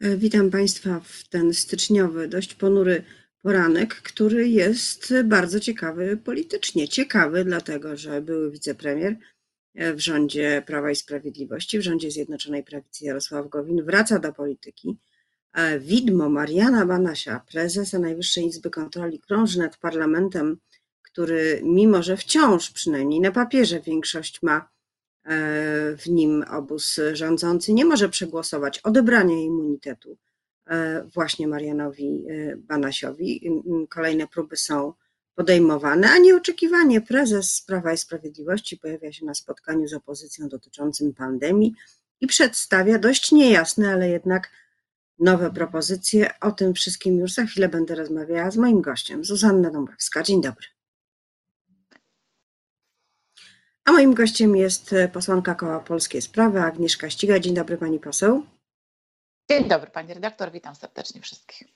E, witam Państwa w ten styczniowy, dość ponury poranek, który jest bardzo ciekawy politycznie. Ciekawy dlatego, że były wicepremier e, w rządzie Prawa i Sprawiedliwości, w rządzie Zjednoczonej Prawicy Jarosław Gowin wraca do polityki. E, widmo Mariana Banasia, prezesa Najwyższej Izby Kontroli, krąży nad parlamentem, który mimo, że wciąż przynajmniej na papierze większość ma w nim obóz rządzący nie może przegłosować odebrania immunitetu e, właśnie Marianowi e, Banasiowi. Kolejne próby są podejmowane, a nieoczekiwanie prezes Prawa i Sprawiedliwości pojawia się na spotkaniu z opozycją dotyczącym pandemii i przedstawia dość niejasne, ale jednak nowe propozycje. O tym wszystkim już za chwilę będę rozmawiała z moim gościem, Zuzanna Dąbrowska. Dzień dobry. A moim gościem jest e, posłanka Koła Polskie Sprawy, Agnieszka Ściga. Dzień dobry pani poseł. Dzień dobry pani redaktor, witam serdecznie wszystkich.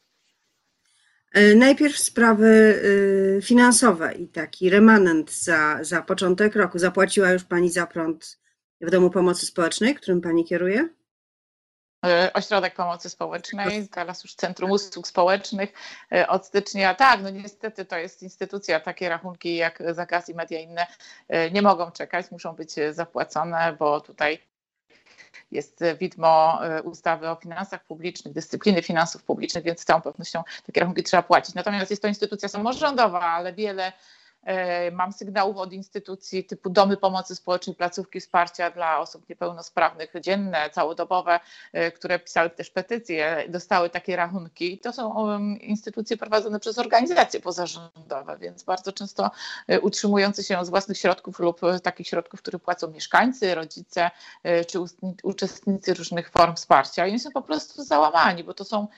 E, najpierw sprawy e, finansowe i taki remanent za, za początek roku. Zapłaciła już pani za prąd w Domu Pomocy Społecznej, którym pani kieruje? E, ośrodek Pomocy Społecznej, teraz już Centrum Usług Społecznych e, od stycznia. Tak, no niestety to jest instytucja, takie rachunki jak za gaz i media inne e, nie mogą czekać, muszą być zapłacone, bo tutaj jest widmo ustawy o finansach publicznych, dyscypliny finansów publicznych, więc z całą pewnością takie rachunki trzeba płacić. Natomiast jest to instytucja samorządowa, ale wiele mam sygnałów od instytucji typu domy pomocy społecznej, placówki wsparcia dla osób niepełnosprawnych, dzienne, całodobowe, e, które pisały też petycje, dostały takie rachunki. To są um, instytucje prowadzone przez organizacje pozarządowe, więc bardzo często e, utrzymujące się z własnych środków lub takich środków, które płacą mieszkańcy, rodzice czy uczestnicy różnych form wsparcia. I oni są po prostu załamani, bo to są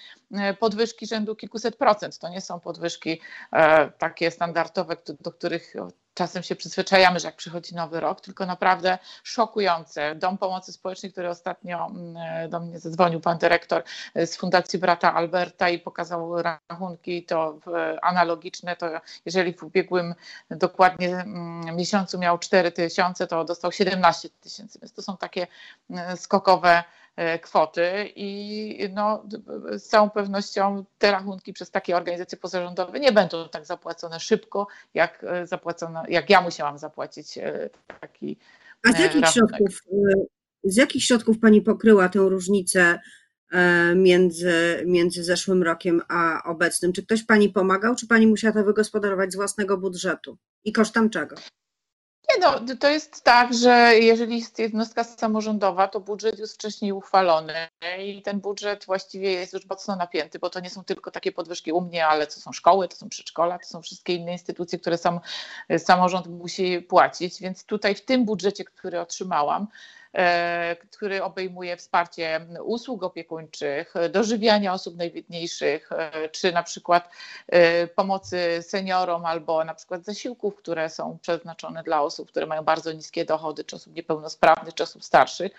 podwyżki rzędu kilkuset procent. To nie są podwyżki takie standardowe, do których czasem się przyzwyczajamy, że jak przychodzi nowy rok, tylko naprawdę szokujące. Dom Pomocy Społecznej, który ostatnio mm, do mnie zadzwonił pan dyrektor z Fundacji Brata Alberta i pokazał rachunki, to analogiczne, to jeżeli w ubiegłym dokładnie mm, miesiącu miał 4 tysiące, to dostał 17 tysięcy, więc to są takie mm, skokowe E, kwoty i no, z całą pewnością te rachunki przez takie organizacje pozarządowe nie będą tak zapłacone szybko, jak e, zapłacono, jak ja musiałam zapłacić e, taki A z jakich, środków, z jakich środków Pani pokryła tę różnicę między, między zeszłym rokiem a obecnym? Czy ktoś Pani pomagał, czy Pani musiała to wygospodarować z własnego budżetu? I kosztem czego? Nie no, to jest tak, że jeżeli jest jednostka samorządowa, to budżet jest wcześniej uchwalony i ten budżet właściwie jest już mocno napięty, bo to nie są tylko takie podwyżki u mnie, ale to są szkoły, to są przedszkola, to są wszystkie inne instytucje, które sam samorząd musi płacić, więc tutaj w tym budżecie, który otrzymałam, który obejmuje wsparcie usług opiekuńczych, dożywiania osób najbiedniejszych, e, czy na przykład e, pomocy seniorom albo na przykład zasiłków, które są przeznaczone dla osób, które mają bardzo niskie dochody, czy osób niepełnosprawnych, czy osób starszych,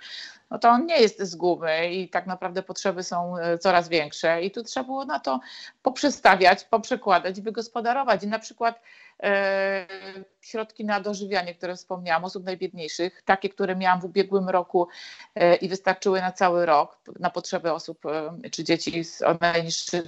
no to on nie jest z gumy i tak naprawdę potrzeby są coraz większe. I tu trzeba było na to poprzestawiać, poprzekładać, wygospodarować. I na przykład E, środki na dożywianie, które wspomniałam, osób najbiedniejszych, takie, które miałam w ubiegłym roku e, i wystarczyły na cały rok na potrzeby osób e, czy dzieci z najniższych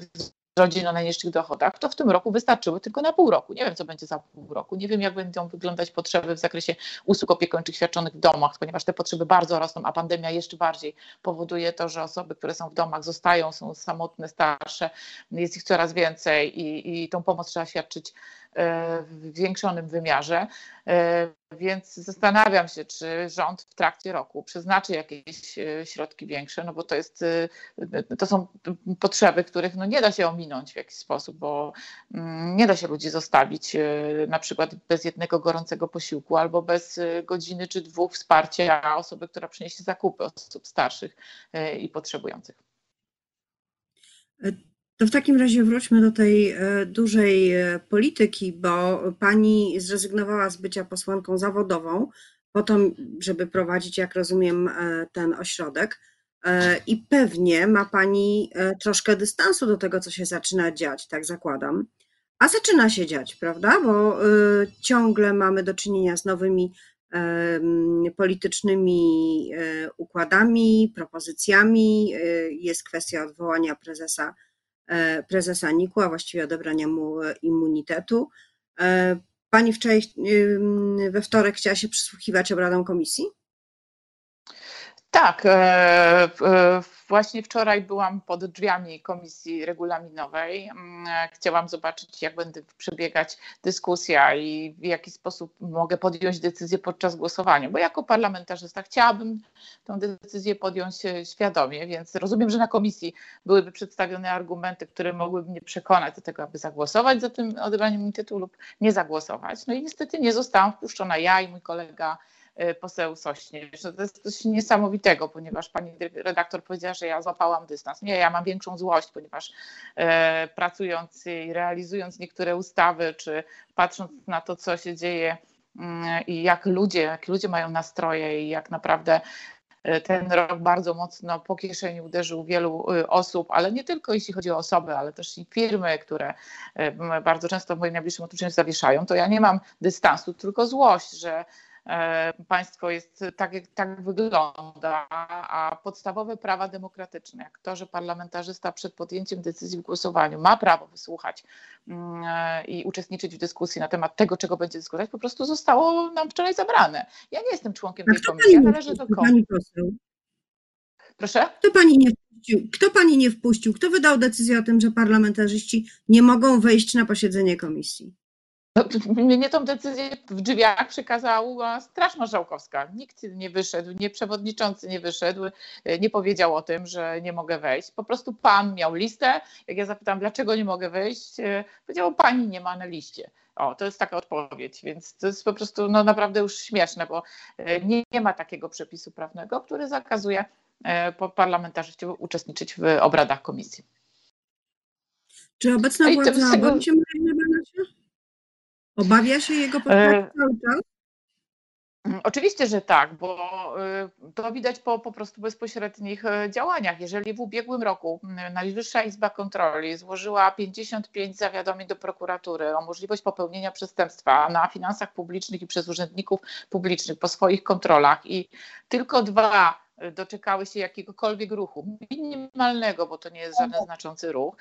rodzin o najniższych dochodach, to w tym roku wystarczyły tylko na pół roku. Nie wiem, co będzie za pół roku. Nie wiem, jak będą wyglądać potrzeby w zakresie usług opiekuńczych świadczonych w domach, ponieważ te potrzeby bardzo rosną, a pandemia jeszcze bardziej powoduje to, że osoby, które są w domach, zostają, są samotne, starsze, jest ich coraz więcej i, i tą pomoc trzeba świadczyć w zwiększonym wymiarze. E, więc zastanawiam się, czy rząd w trakcie roku przeznaczy jakieś e, środki większe, no bo to jest, e, to są potrzeby, których no nie da się ominąć w jakiś sposób, bo mm, nie da się ludzi zostawić na przykład bez jednego gorącego posiłku albo bez godziny czy dwóch wsparcia osoby, która przyniesie zakupy osób starszych i potrzebujących. To w takim razie wróćmy do tej e, dużej e, polityki, bo pani zrezygnowała z bycia posłanką zawodową po to, żeby prowadzić, jak rozumiem, e, ten ośrodek. I pewnie ma pani troszkę dystansu do tego, co się zaczyna dziać, tak zakładam. A zaczyna się dziać, prawda? Bo ciągle mamy do czynienia z nowymi politycznymi układami, propozycjami. Jest kwestia odwołania prezesa, prezesa NIK-u, a właściwie odebrania mu immunitetu. Pani wczoraj we wtorek chciała się przysłuchiwać obradom komisji? Tak. E, e, właśnie wczoraj byłam pod drzwiami komisji regulaminowej. Mm, chciałam zobaczyć, jak będzie przebiegać dyskusja i w jaki sposób mogę podjąć decyzję podczas głosowania, bo jako parlamentarzysta chciałabym tę decyzję podjąć świadomie, więc rozumiem, że na komisji byłyby przedstawione argumenty, które mogłyby mnie przekonać do tego, aby zagłosować za tym odebraniem immunitetu lub nie zagłosować. No i niestety nie zostałam wpuszczona ja i mój kolega poseł Sośnierz. To jest coś niesamowitego, ponieważ pani redaktor powiedziała, że ja złapałam dystans. Nie, ja mam większą złość, ponieważ e, pracując i realizując niektóre ustawy, czy patrząc na to, co się dzieje mm, i jak ludzie, jak ludzie mają nastroje i jak naprawdę e, ten rok bardzo mocno po kieszeni uderzył wielu y, osób, ale nie tylko jeśli chodzi o osoby, ale też i firmy, które e, bardzo często w moim najbliższym otoczeniu zawieszają, to ja nie mam dystansu, tylko złość, że E, państwo jest tak, jak tak wygląda, a podstawowe prawa demokratyczne, jak to, że parlamentarzysta przed podjęciem decyzji w głosowaniu ma prawo wysłuchać mm, e, i uczestniczyć w dyskusji na temat tego, czego będzie dyskutować, po prostu zostało nam wczoraj zabrane. Ja nie jestem członkiem tej komisji, ja należę do komisji. Proszę? Kto pani nie wpuścił? Kto pani nie wpuścił? Kto wydał decyzję o tym, że parlamentarzyści nie mogą wejść na posiedzenie komisji? No, mnie tą decyzję w drzwiach przekazała Straż Marszałkowska. Nikt nie wyszedł, nie przewodniczący nie wyszedł, nie powiedział o tym, że nie mogę wejść. Po prostu pan miał listę. Jak ja zapytałam, dlaczego nie mogę wejść, powiedział, pani nie ma na liście. O, to jest taka odpowiedź, więc to jest po prostu no, naprawdę już śmieszne, bo e, nie, nie ma takiego przepisu prawnego, który zakazuje e, parlamentarzystom uczestniczyć w obradach komisji. Czy obecna no władza tego... boi się Obawia się jego postaci e, cały czas? Mm, oczywiście, że tak, bo y, to widać po po prostu bezpośrednich e, działaniach. Jeżeli w ubiegłym roku Najwyższa Izba Kontroli złożyła 55 zawiadomień do prokuratury o możliwość popełnienia przestępstwa na finansach publicznych i przez urzędników publicznych po swoich kontrolach i tylko dwa doczekały się jakiegokolwiek ruchu, minimalnego, bo to nie jest żaden znaczący ruch,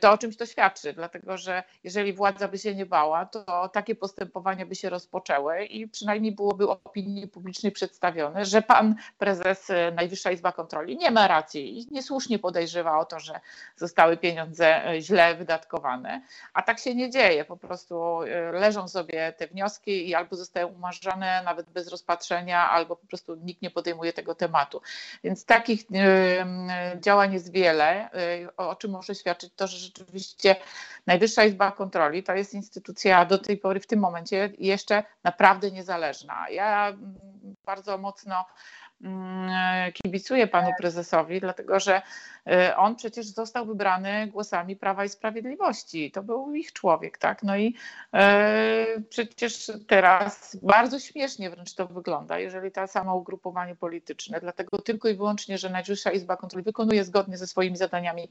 to o czymś to świadczy, dlatego że jeżeli władza by się nie bała, to takie postępowania by się rozpoczęły i przynajmniej byłoby opinii publicznej przedstawione, że pan prezes Najwyższa Izba Kontroli nie ma racji i niesłusznie podejrzewa o to, że zostały pieniądze źle wydatkowane, a tak się nie dzieje, po prostu leżą sobie te wnioski i albo zostają umarzane nawet bez rozpatrzenia, albo po prostu nikt nie podejmuje tego tematu. Więc takich działań jest wiele, y, o czym może świadczyć to, że rzeczywiście Najwyższa Izba Kontroli to jest instytucja do tej pory w tym momencie jeszcze naprawdę niezależna. Ja mm, bardzo mocno kibicuję panu prezesowi, dlatego że Y, on przecież został wybrany głosami Prawa i Sprawiedliwości. To był ich człowiek, tak? No i y, przecież teraz bardzo śmiesznie wręcz to wygląda, jeżeli to samo ugrupowanie polityczne, dlatego tylko i wyłącznie, że Najwyższa Izba Kontroli wykonuje zgodnie ze swoimi zadaniami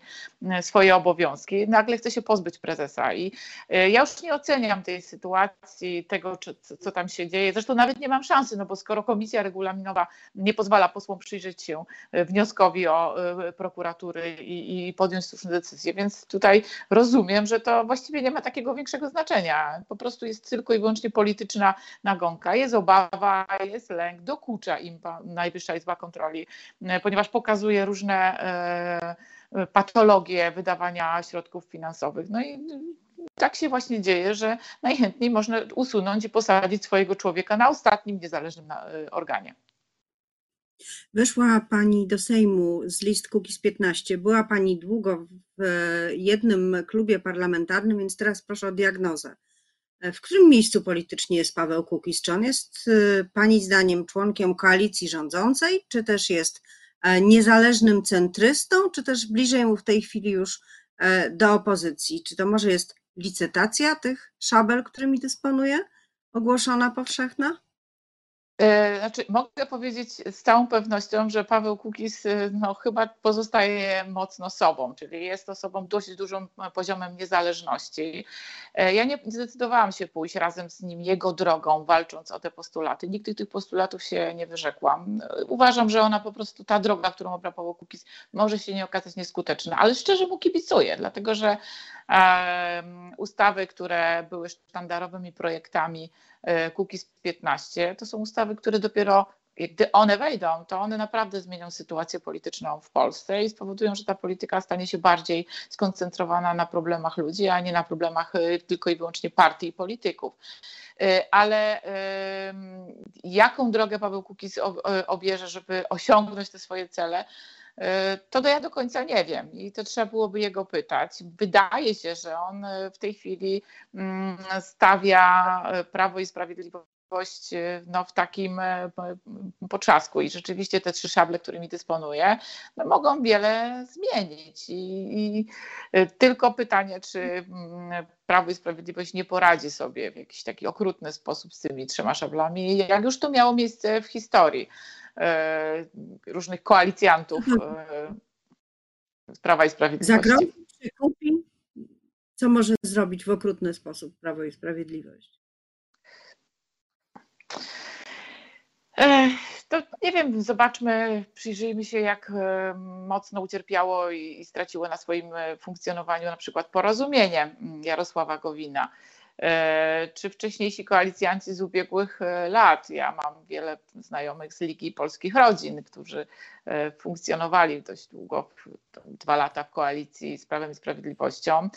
swoje obowiązki, nagle chce się pozbyć prezesa. I ja już nie oceniam tej sytuacji, tego, co tam się dzieje. Zresztą nawet nie mam szansy, no bo skoro komisja regulaminowa nie pozwala posłom przyjrzeć się wnioskowi o prokuraturę, i, i podjąć słuszne decyzje. Więc tutaj rozumiem, że to właściwie nie ma takiego większego znaczenia. Po prostu jest tylko i wyłącznie polityczna nagonka. Jest obawa, jest lęk, dokucza im Najwyższa Izba Kontroli, e, ponieważ pokazuje różne e, patologie wydawania środków finansowych. No i tak się właśnie dzieje, że najchętniej można usunąć i posadzić swojego człowieka na ostatnim niezależnym e, organie. Weszła Pani do Sejmu z list Kukiz 15. Była Pani długo w jednym klubie parlamentarnym, więc teraz proszę o diagnozę. W którym miejscu politycznie jest Paweł Kukiz? Czy on jest y, Pani zdaniem członkiem koalicji rządzącej, czy też jest e, niezależnym centrystą, czy też bliżej mu w tej chwili już e, do opozycji? Czy to może jest licytacja tych szabel, którymi dysponuje, ogłoszona powszechna? E, znaczy, mogę powiedzieć z całą pewnością, że Paweł Kukiz e, no, chyba pozostaje mocno sobą, czyli jest osobą dość dużym poziomem niezależności. E, ja nie zdecydowałam się pójść razem z nim jego drogą, walcząc o te postulaty. Nigdy tych postulatów się nie wyrzekłam. Uważam, że ona po prostu, ta droga, którą obrał Paweł Kukiz, może się nie okazać nieskuteczna, ale szczerze mu kibicuję, dlatego że ustawy, które były sztandarowymi projektami Kukiz 15, to są ustawy, które dopiero gdy one wejdą, to one naprawdę zmienią sytuację polityczną w Polsce i spowodują, że ta polityka stanie się bardziej skoncentrowana na problemach ludzi, a nie na problemach y, tylko i wyłącznie partii i polityków. Y, ale jaką drogę Paweł Kukiz obierze, żeby osiągnąć te swoje cele, to ja do końca nie wiem i to trzeba byłoby jego pytać. Wydaje się, że on w tej chwili mm, stawia Prawo i Sprawiedliwość no, w takim e, potrzasku i rzeczywiście te trzy szable, którymi dysponuję, no, mogą wiele zmienić I, i e, tylko pytanie, czy mm, Prawo i Sprawiedliwość nie poradzi sobie w jakiś taki okrutny sposób z tymi trzema szablami, jak już to miało miejsce w historii e, różnych koalicjantów z Prawa i Sprawiedliwości. Zagrozi, kupi, co może zrobić w okrutny sposób Prawo i Sprawiedliwość? To nie wiem, zobaczmy, przyjrzyjmy się, jak e, mocno ucierpiało i straciło na swoim e, funkcjonowaniu na przykład porozumienie mm, Jarosława Gowina. E, czy wcześniejsi koalicjanci z ubiegłych lat? Ja mam wiele znajomych z Ligi Polskich Rodzin, którzy funkcjonowali dość długo, dwa lata w koalicji z Prawem i Sprawiedliwością.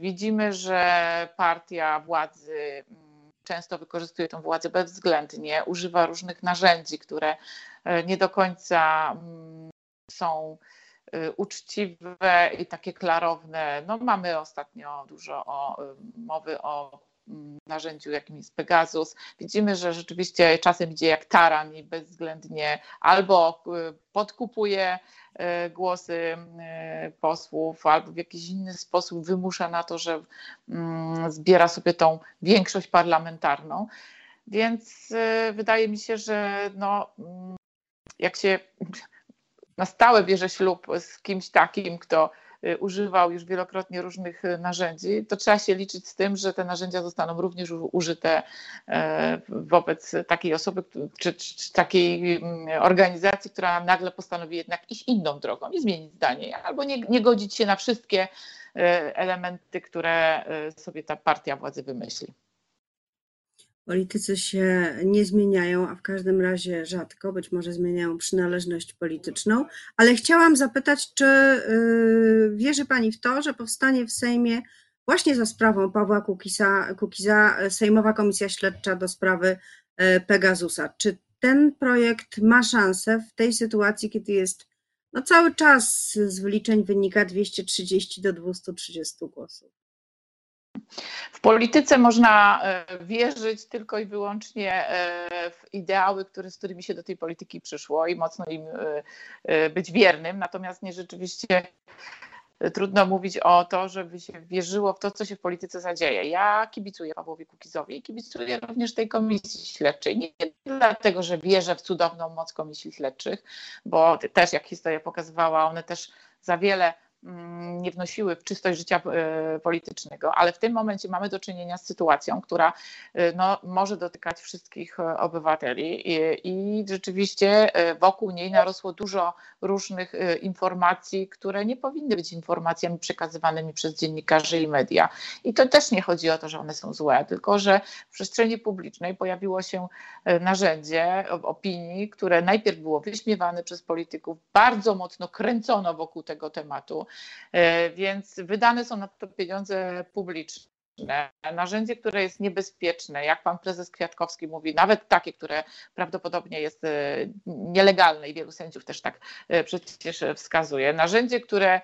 Widzimy, że partia władzy mm, często wykorzystuje tę władzę bezwzględnie, używa różnych narzędzi, które e, nie do końca mm, są e, uczciwe i takie klarowne. No, mamy ostatnio dużo o, e, mowy o mm, narzędziu, jakim jest Pegasus. Widzimy, że rzeczywiście czasem idzie jak taran i bezwzględnie albo podkupuje E, głosy posłów albo w jakiś inny sposób wymusza na to, że mm, zbiera sobie tą większość parlamentarną. Więc wydaje mi się, że no, mm, jak się na stałe bierze ślub z kimś takim, kto Y, używał już wielokrotnie różnych y, narzędzi, to trzeba się liczyć z tym, że te narzędzia zostaną również użyte e, wobec takiej osoby czy, czy takiej mm, organizacji, która nagle postanowi jednak iść inną drogą i zmienić zdanie, albo nie, nie godzić się na wszystkie e, elementy, które e, sobie ta partia władzy wymyśli. Politycy się nie zmieniają, a w każdym razie rzadko, być może zmieniają przynależność polityczną, ale chciałam zapytać, czy y, wierzy Pani w to, że powstanie w Sejmie właśnie za sprawą Pawła Kukiza, Kukiza Sejmowa Komisja Śledcza do sprawy y, Pegasusa. Czy ten projekt ma szansę w tej sytuacji, kiedy jest no cały czas z wyliczeń wynika 230 do 230 głosów? W polityce można e, wierzyć tylko i wyłącznie e, w ideały, które, z którymi się do tej polityki przyszło i mocno im e, być wiernym, natomiast nie rzeczywiście trudno mówić o to, żeby się wierzyło w to, co się w polityce zadzieje. Ja kibicuję Pawłowi Kukizowi i kibicuję również tej komisji śledczej. Nie dlatego, że wierzę w cudowną moc komisji śledczych, bo też jak historia pokazywała, one też za wiele nie wnosiły w czystość życia e, politycznego, ale w tym momencie mamy do czynienia z sytuacją, która e, no, może dotykać wszystkich e, obywateli i, i rzeczywiście wokół niej narosło dużo różnych informacji, które nie powinny być informacjami przekazywanymi przez dziennikarzy i media. I to też nie chodzi o to, że one są złe, tylko że w przestrzeni publicznej pojawiło się narzędzie opinii, które najpierw było wyśmiewane przez polityków, bardzo mocno kręcono wokół tego tematu więc wydane są na to pieniądze publiczne narzędzie, które jest niebezpieczne, jak pan prezes Kwiatkowski mówi, nawet takie, które prawdopodobnie jest e, nielegalne i wielu sędziów też tak e, przecież wskazuje. Narzędzie, które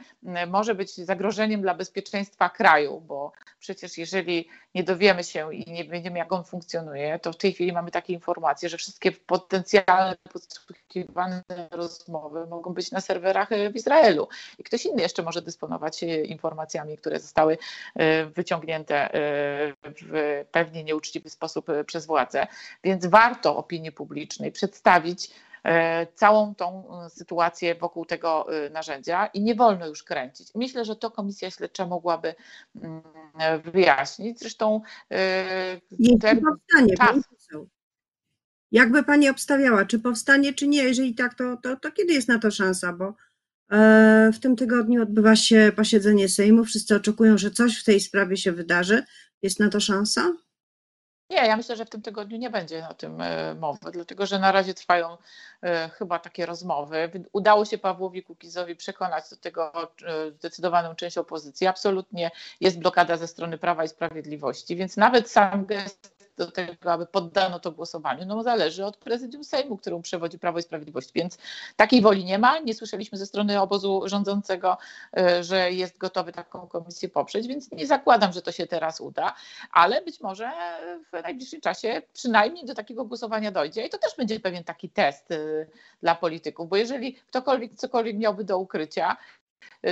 może być zagrożeniem dla bezpieczeństwa kraju, bo przecież jeżeli nie dowiemy się i nie wiemy, jak on funkcjonuje, to w tej chwili mamy takie informacje, że wszystkie potencjalne podsłuchiwane rozmowy mogą być na serwerach w Izraelu i ktoś inny jeszcze może dysponować informacjami, które zostały wyciągnięte w pewnie nieuczciwy sposób przez władzę, więc warto opinii publicznej przedstawić całą tą sytuację wokół tego narzędzia i nie wolno już kręcić. Myślę, że to komisja śledcza mogłaby mm, wyjaśnić. Zresztą ten czas, jakby pani obstawiała, czy powstanie, czy nie? Jeżeli tak, to, to, to kiedy jest na to szansa? Bo e, w tym tygodniu odbywa się posiedzenie Sejmu. Wszyscy oczekują, że coś w tej sprawie się wydarzy. Jest na to szansa? Nie, ja myślę, że w tym tygodniu nie będzie o tym e, mowy, dlatego że na razie trwają e, chyba takie rozmowy. Udało się Pawłowi Kukizowi przekonać do tego zdecydowaną część opozycji. Absolutnie jest blokada ze strony Prawa i Sprawiedliwości, więc nawet sam gest do tego, aby poddano to głosowaniu, no zależy od prezydium Sejmu, którą przewodzi Prawo i Sprawiedliwość. Więc takiej woli nie ma. Nie słyszeliśmy ze strony obozu rządzącego, e, że jest gotowy taką komisję poprzeć, więc nie zakładam, że to się teraz uda, ale być może w najbliższym czasie przynajmniej do takiego głosowania dojdzie i to też będzie pewien taki test e, dla polityków, bo jeżeli ktokolwiek cokolwiek miałby do ukrycia,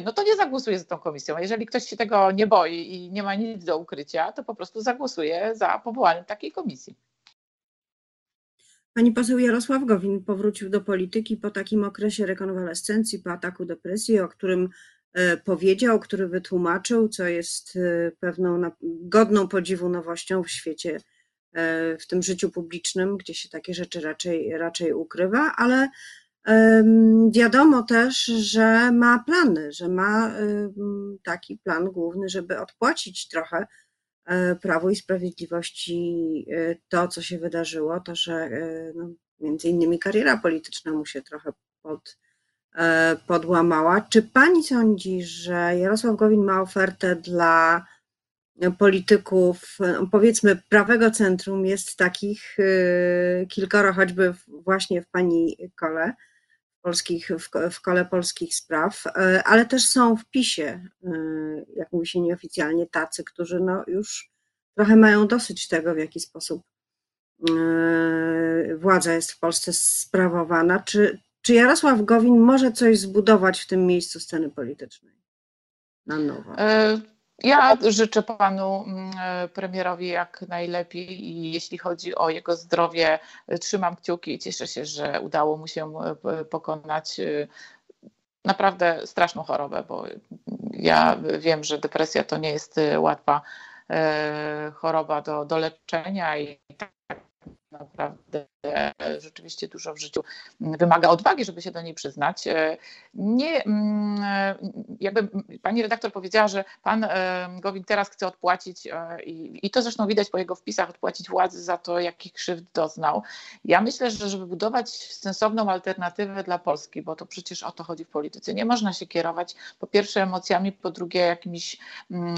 no to nie zagłosuje za tą komisją. Jeżeli ktoś się tego nie boi i nie ma nic do ukrycia, to po prostu zagłosuje za powołaniem takiej komisji. Pani poseł Jarosław Gowin powrócił do polityki po takim okresie rekonwalescencji, po ataku depresji, o którym e, powiedział, który wytłumaczył, co jest e, pewną godną podziwu nowością w świecie, e, w tym życiu publicznym, gdzie się takie rzeczy raczej, raczej ukrywa, ale Wiadomo też, że ma plany, że ma taki plan główny, żeby odpłacić trochę e, Prawu i Sprawiedliwości e, to, co się wydarzyło, to, że e, no, między innymi kariera polityczna mu się trochę pod, podłamała. Czy pani sądzi, że Jarosław Gowin ma ofertę dla polityków, no, powiedzmy, prawego centrum? Jest takich kilkoro, choćby właśnie w pani kole polskich, w, kole polskich spraw, e, ale też są w PiSie, e, jak mówi się nieoficjalnie, tacy, którzy no już trochę mają dosyć tego, w jaki sposób e, władza jest w Polsce sprawowana. Czy, czy Jarosław Gowin może coś zbudować w tym miejscu sceny politycznej na nowo? Ja życzę panu mm, e, premierowi jak najlepiej i jeśli chodzi o jego zdrowie, e, trzymam kciuki i cieszę się, że udało mu się e, pokonać naprawdę straszną chorobę, bo ja wiem, że depresja to nie jest łatwa choroba do, do leczenia i tak naprawdę rzeczywiście dużo w życiu wymaga odwagi, żeby się do niej przyznać. E, nie, mm, e, jakby pani redaktor powiedziała, że pan e, Gowin teraz chce odpłacić i, to zresztą widać po jego wpisach, odpłacić władzy za to, jakich krzywd doznał. Ja myślę, że żeby budować sensowną alternatywę dla Polski, bo to przecież o to chodzi w polityce, nie można się kierować po pierwsze emocjami, po drugie jakimiś mm,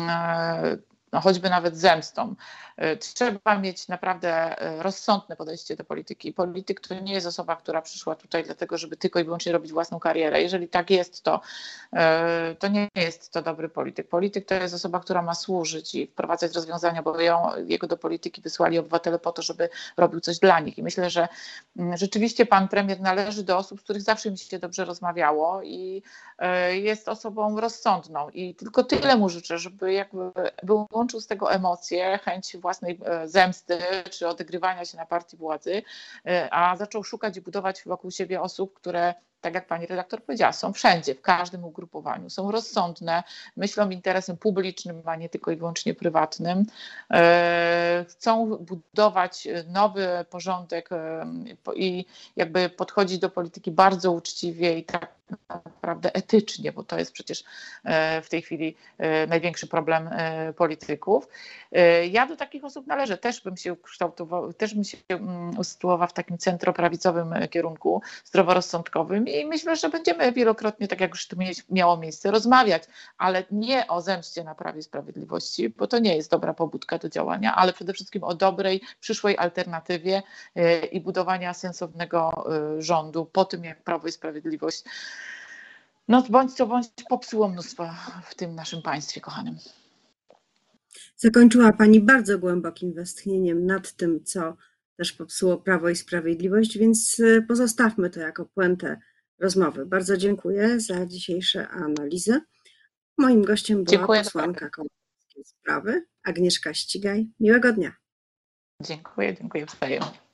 no choćby nawet zemstą. E, trzeba mieć naprawdę e, rozsądne podejście do polityki. Polityk to nie jest osoba, która przyszła tutaj dlatego, żeby tylko i wyłącznie robić własną karierę. Jeżeli tak jest, to, e, to nie jest to dobry polityk. Polityk to jest osoba, która ma służyć i wprowadzać rozwiązania, bo ją, jego do polityki wysłali obywatele po to, żeby robił coś dla nich. I myślę, że mm, rzeczywiście pan premier należy do osób, z których zawsze mi się dobrze rozmawiało i jest osobą rozsądną. I tylko tyle mu życzę, żeby jakby był łączył z tego emocje, chęć własnej e, zemsty czy odgrywania się na partii władzy, e, a zaczął szukać i budować wokół siebie osób, które tak jak pani redaktor powiedziała, są wszędzie, w każdym ugrupowaniu, są rozsądne, myślą interesem publicznym, a nie tylko i wyłącznie prywatnym. E, chcą budować nowy porządek i jakby podchodzić do polityki bardzo uczciwie i tak naprawdę etycznie, bo to jest przecież e, w tej chwili e, największy problem e, polityków. Ja do takich osób należę, też bym się kształtował, też bym się mm, usytuowała w takim centroprawicowym kierunku zdroworozsądkowym i myślę, że będziemy wielokrotnie, tak jak już to miało miejsce, rozmawiać, ale nie o zemście na Prawie Sprawiedliwości, bo to nie jest dobra pobudka do działania, ale przede wszystkim o dobrej, przyszłej alternatywie i budowania sensownego rządu po tym, jak Prawo i Sprawiedliwość no bądź co bądź popsuło mnóstwo w tym naszym państwie kochanym. Zakończyła Pani bardzo głębokim westchnieniem nad tym, co też popsuło Prawo i Sprawiedliwość, więc y, pozostawmy to jako puentę rozmowy. Bardzo dziękuję za dzisiejsze analizy. Moim gościem była dziękuję posłanka sprawy. Agnieszka Ścigaj. Miłego dnia. Dziękuję, dziękuję wzajemnie.